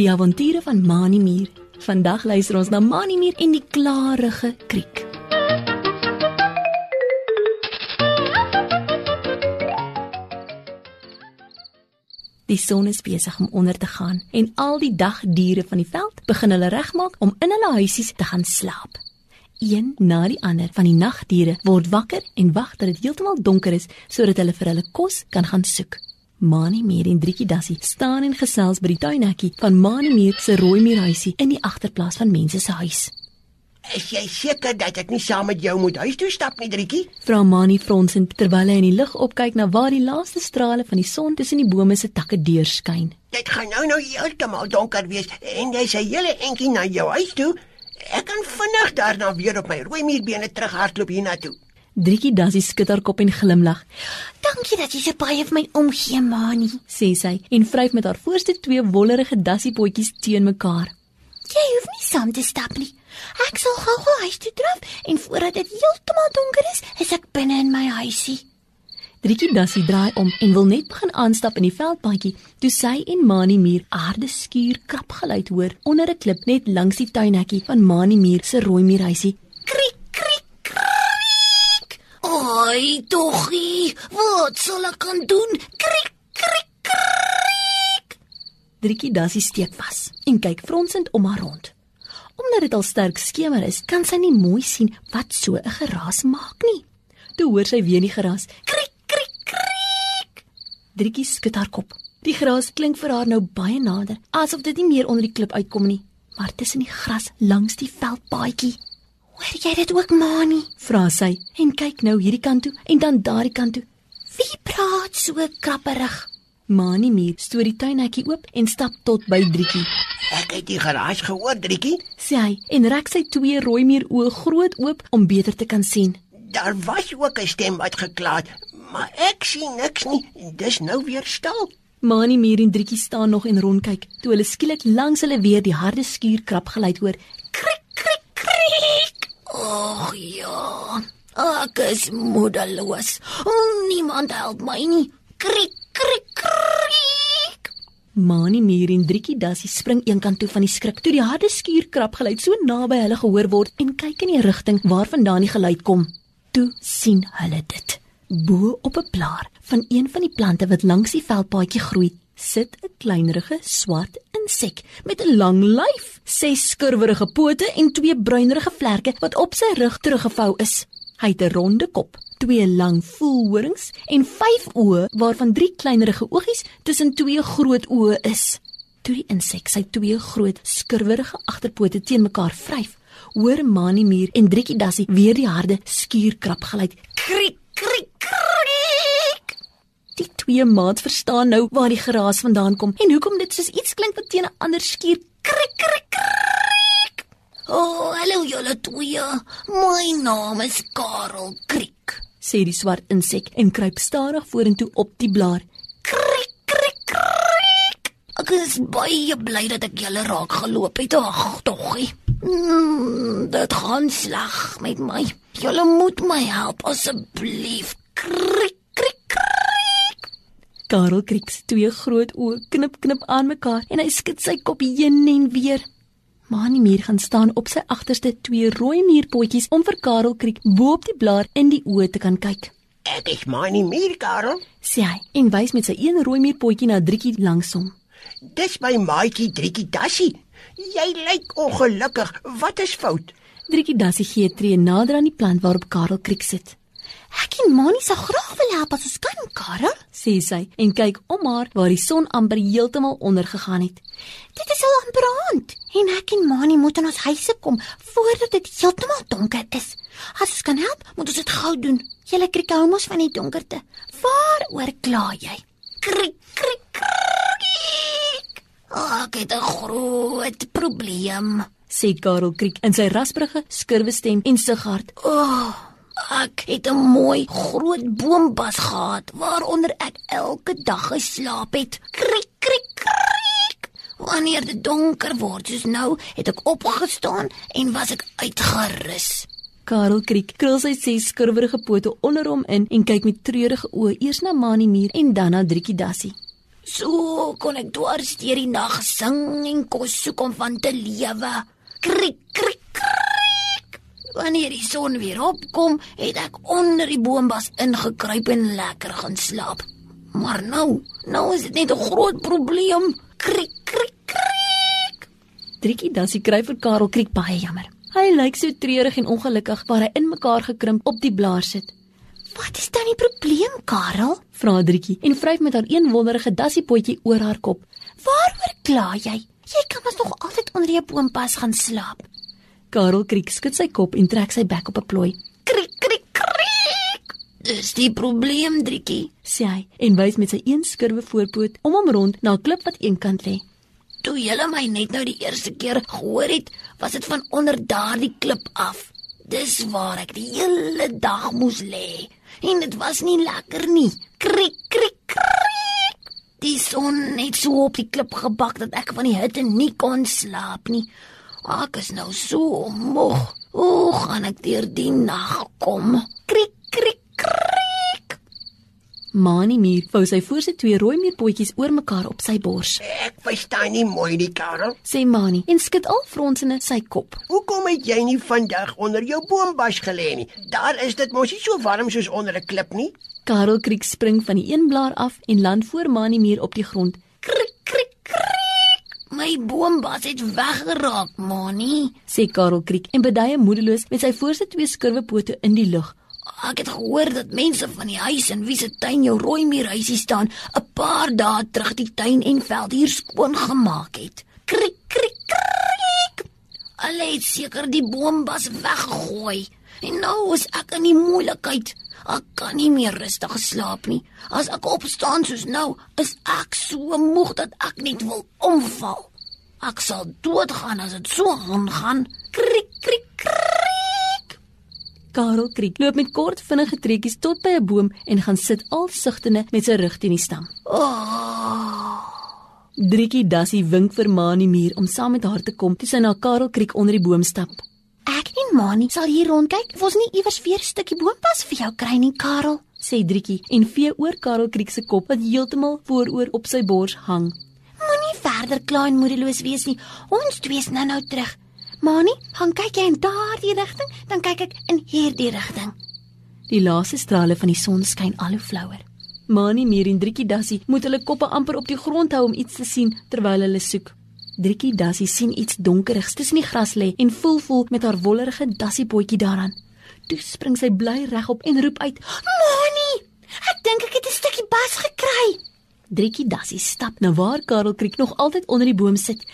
Die avonture van Manimier. Vandag luister ons na Manimier en die klarige kriek. Die son is besig om onder te gaan en al die dagdiere van die veld begin hulle regmaak om in hulle huisies te gaan slaap. Een na die ander van die nagdiere word wakker en wag dat dit heeltemal donker is sodat hulle vir hulle kos kan gaan soek. Mani Meer en Driekie Dassie staan en gesels by die tuinhekkie van Mani Meer se rooi muurhuisie in die agterplaas van mense se huis. Is jy seker dat ek nie saam met jou moet huis toe stap nie, Drietjie? Vra Mani fronsend terwyl hy in die lug opkyk na waar die laaste strale van die son tussen die bome se takke deurskyn. Dit gaan nou nou heeltemal donker wees en jy sê hele entjie na jou huis toe. Ek kan vinnig daarna weer op my rooi muurbene terughardloop hiernatoe. Driekie Dassie skud haar kop en glimlag. Dankie dat jy so baie vir my omgee, Mani. sê sy en vryf met haar voorste twee wollerige dassiepotjies teen mekaar. Jy hoef nie saam te stap nie. Ek sal gou-gou huis toe draf en voordat dit heeltemal donker is, is ek binne in my huisie. Driekie Dassie draai om en wil net begin aanstap in die veldpaadjie, toe sy en Mani Muur aarde skuur krap geluid hoor onder 'n klip net langs die tuinhekkie van Mani Muur se rooi muurhuisie. Kriek. Oi, doggie, wat sal ek kan doen? Kriek, kriek, kriek. Driekie Dassie steek vas en kyk fronsend om haar rond. Omdat dit al sterk skemer is, kan sy nie mooi sien wat so 'n geraas maak nie. Toe hoor sy weer die geraas. Kriek, kriek, kriek. Driekie skud haar kop. Die geraas klink vir haar nou baie nader, asof dit nie meer onder die klip uitkom nie, maar tussen die gras langs die veldpaadjie. Hoor jy dit ook, Mani? Vra sy en kyk nou hierdie kant toe en dan daardie kant toe. Wie praat so krapperig? Mani Muur stoot die tuinhekkie oop en stap tot by Driekie. Ek het die geraas gehoor, Drietjie. Sê hy en rek sy twee rooi muur oë groot oop om beter te kan sien. Daar was ook 'n stem wat gekla het, maar ek sien niks nie. Dis nou weer stil. Mani Muur en Driekie staan nog en rondkyk toe hulle skielik langs hulle weer die harde skuur krap geluid hoor. Ag ja. Ek is moedeloos. Niemand help my nie. Kriek, kriek, kriek. Mani Muur en Driekie Dassie spring eenkant toe van die skrik toe die harde skuur krap geluid so naby hulle gehoor word en kyk in die rigting waarvandaan die geluid kom. Toe sien hulle dit. Bo op 'n blaar van een van die plante wat langs die veldpaadjie groei, sit 'n kleinerige swart insek met 'n lang lyf, ses skurwerige pote en twee bruinerige vlerke wat op sy rug teruggevou is. Hy het 'n ronde kop, twee lang voelhorings en vyf oë waarvan drie kleinerige oogies tussen twee groot oë is. Toe die insek sy twee groot skurwerige agterpote teen mekaar vryf, hoor Mani Muur en Driekie Dassie weer die harde skuurkrap geluid. Kriek. Die twee maats verstaan nou waar die geraas vandaan kom en hoekom dit soos iets klink wat teen 'n ander skuur Kriek, kriek, kriek. Oh, hallo julle twee. My naam is Karel Kriek. sê die swart insek en kruip stadig vorentoe op die blaar. Kriek, kriek, kriek. Ek is baie bly dat ek julle raak geloop het. Ag, toggie. Mm, dit gaan sleg met my. Julle moet my help asseblief. Kriek. Karel Kriek se twee groot oë knip knip aan mekaar en hy skud sy kop heen en weer. Mani Muur gaan staan op sy agterste twee rooi muurpotjies om vir Karel Kriek bo op die blaar in die oë te kan kyk. Ek is Mani Muur, Karel. Sê hy en wys met sy een rooi muurpotjie na Driekie langs hom. Dis my maatjie Drietjie Dassie. Jy lyk ongelukkig. Wat is fout? Driekie Dassie gee tree nader aan die plant waarop Karel Kriek sit. Ek en Mani sal graag wil help as ons kan, Karel. sê sy en kyk om haar waar die son amper heeltemal onder gegaan het. Dit is al amper aand en ek en Mani moet in ons huise kom voordat dit heeltemal donker is. As ons kan help, moet ons dit gou doen. Julle kriek hou mos van die donkerte. Waaroor kla jy? Kriek, kriek, kriek. Oh, ek het 'n groot probleem. sê Karel Kriek in sy rasprige, skurwe stem en sighard. O, oh, ek het 'n mooi groot boombas gehad waaronder ek elke dag geslaap het. Kriek, kriek, kriek. Wanneer dit donker word soos nou, het ek opgestaan en was ek uitgerus. Karel Kriek krul sy ses skurwerige pote onder hom in en kyk met treurige oë eers na Mani Muur en dan na Driekie Dassie. So kon ek dwars deur die nag sing en kos soek om van te lewe. Krik krik krik. Wanneer die son weer opkom, het ek onder die boombas ingekruip en lekker gaan slaap. Maar nou, nou is dit net 'n groot probleem. Krik krik krik. Driekie Dassie kry vir Karel Kriek baie jammer. Hy lyk so treurig en ongelukkig waar hy in mekaar gekrimp op die blaar sit. Wat is dan die probleem, Karel? Vra Driekie en vryf met haar een wonderige dassiepotjie oor haar kop. Waaroor kla jy? Jy kan mos nog altyd onder jou boompas gaan slaap. Karel Kriek skud sy kop en trek sy bek op 'n plooi. Krik krik krik. Dis die probleem, Driekie. sê hy en wys met sy een skurwe voorpoot om hom rond na 'n klip wat eenkant lê. Toe julle my net nou die eerste keer gehoor het, was dit van onder daardie klip af. Dis waar ek die hele dag moes lê. En dit was nie lekker nie. Krik krik krik. Die son het so op die klip gebak dat ek van die hitte nie kon slaap nie. Ek is nou so moeg. Hoe gaan ek deur die nag kom? Krik krik krik. Mani Muur vou sy voor sy twee rooi muurpotjies oor mekaar op sy bors. Ek verstaan nie mooi die Karel. Sê Mani en skud al fronsende sy kop. Hoekom het jy nie vandag onder jou boombas gelê nie? Daar is dit mos nie so warm soos onder 'n klip nie. Karel Kriek spring van die een blaar af en land voor Mani Muur op die grond. My boombas het weggeraak, Mani. Sê Karel Kriek en beduie moedeloos met sy voorste twee skurwe pote in die lug. Ek het gehoor dat mense van die huis in wie se tuin jou rooi muurhuisie staan, 'n paar dae terug die tuin en veld hier skoon gemaak het. Krik krik krik. Hulle het seker die boombas weggegooi. En nou is ek in die moeilikheid. Ek kan nie meer rustig slaap nie. As ek opstaan soos nou, is ek so moeg dat ek net wil omval. Ek sal doodgaan as dit so aangaan. Krik krik krik. Karel Kriek loop met kort vinnige trekkies tot by 'n boom en gaan sit al sigtende met sy rug teen die stam. Oh. Driekie Dassie wink vir Mani Muur om saam met haar te kom toe sy na Karel Kriek onder die boom stap. Ek en Mani sal hier rondkyk. Of ons nie iewers weer 'n stukkie boompas vir jou kry nie, Karel. sê Driekie en vee oor Karel Kriek se kop wat heeltemal vooroor op sy bors hang. Verder kla en moedeloos wees nie. Ons twee is nou-nou terug. Mani, gaan kyk jy in daardie rigting, dan kyk ek in hierdie rigting. Die laaste strale van die son skyn al hoe flouer. Mani Muur en Driekie Dassie moet hulle koppe amper op die grond hou om iets te sien terwyl hulle soek. Driekie Dassie sien iets donkerigs tussen die gras lê en voel voel met haar wollerige dassiepotjie daaraan. Toe spring sy bly regop en roep uit: Mani, ek dink ek het 'n stukkie bas gekry. Driekie Dassie stap na waar Karel Kriek nog altyd onder die boom sit.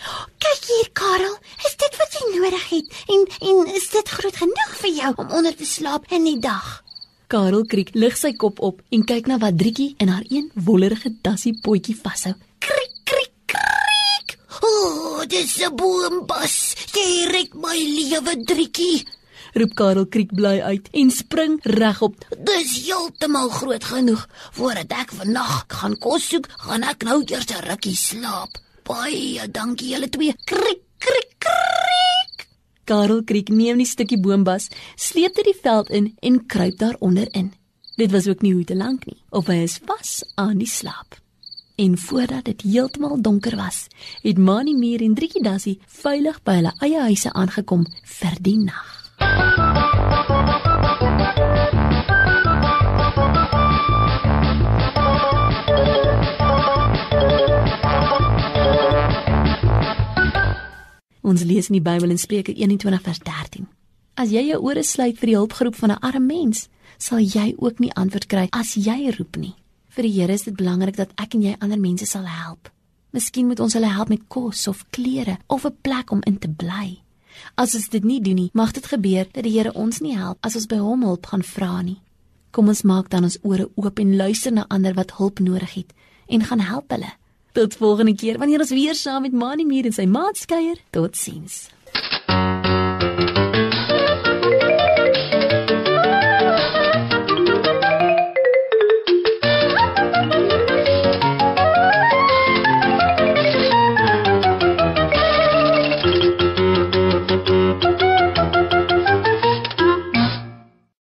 Kyk hier, Karel. Is dit wat jy nodig het? En en is dit groot genoeg vir jou om onder te slaap in die dag? Karel Kriek lig sy kop op en kyk na wat Driekie in haar een wollerige dassiepotjie vashou. Krik krik krik. O, oh, dis 'n boombas. Jy red my lewe, Driekie. Roep Karel Kriek bly uit en spring regop. Dis heeltemal groot genoeg voordat ek vannag gaan kos soek, gaan ek nou eers 'n rukkie slaap. Baie dankie julle twee. Krik krik krik. Karel Kriek neem die stukkie boombas, sleep dit die veld in en kruip daaronder in. Dit was ook nie hoe te lank nie, of hy is vas aan die slaap. En voordat dit heeltemal donker was, het Mani Muur en Driekie Dassie veilig by hulle eie huise aangekom vir die nag. Ons lees in die Bybel in Spreuke 21 vers 13. As jy jou ore sluit vir die hulpgeroep van 'n arm mens, sal jy ook nie antwoord kry as jy roep nie. Vir die Here is dit belangrik dat ek en jy ander mense sal help. Miskien moet ons hulle help met kos of klere of 'n plek om in te bly. As ons dit nie doen nie, mag dit gebeur dat die Here ons nie help as ons by hom hulp gaan vra nie. Kom ons maak dan ons ore oop en luister na ander wat hulp nodig het en gaan help hulle. Tot volgende keer wanneer ons weer saam met Mani Muur en sy maat kuier. Totsiens.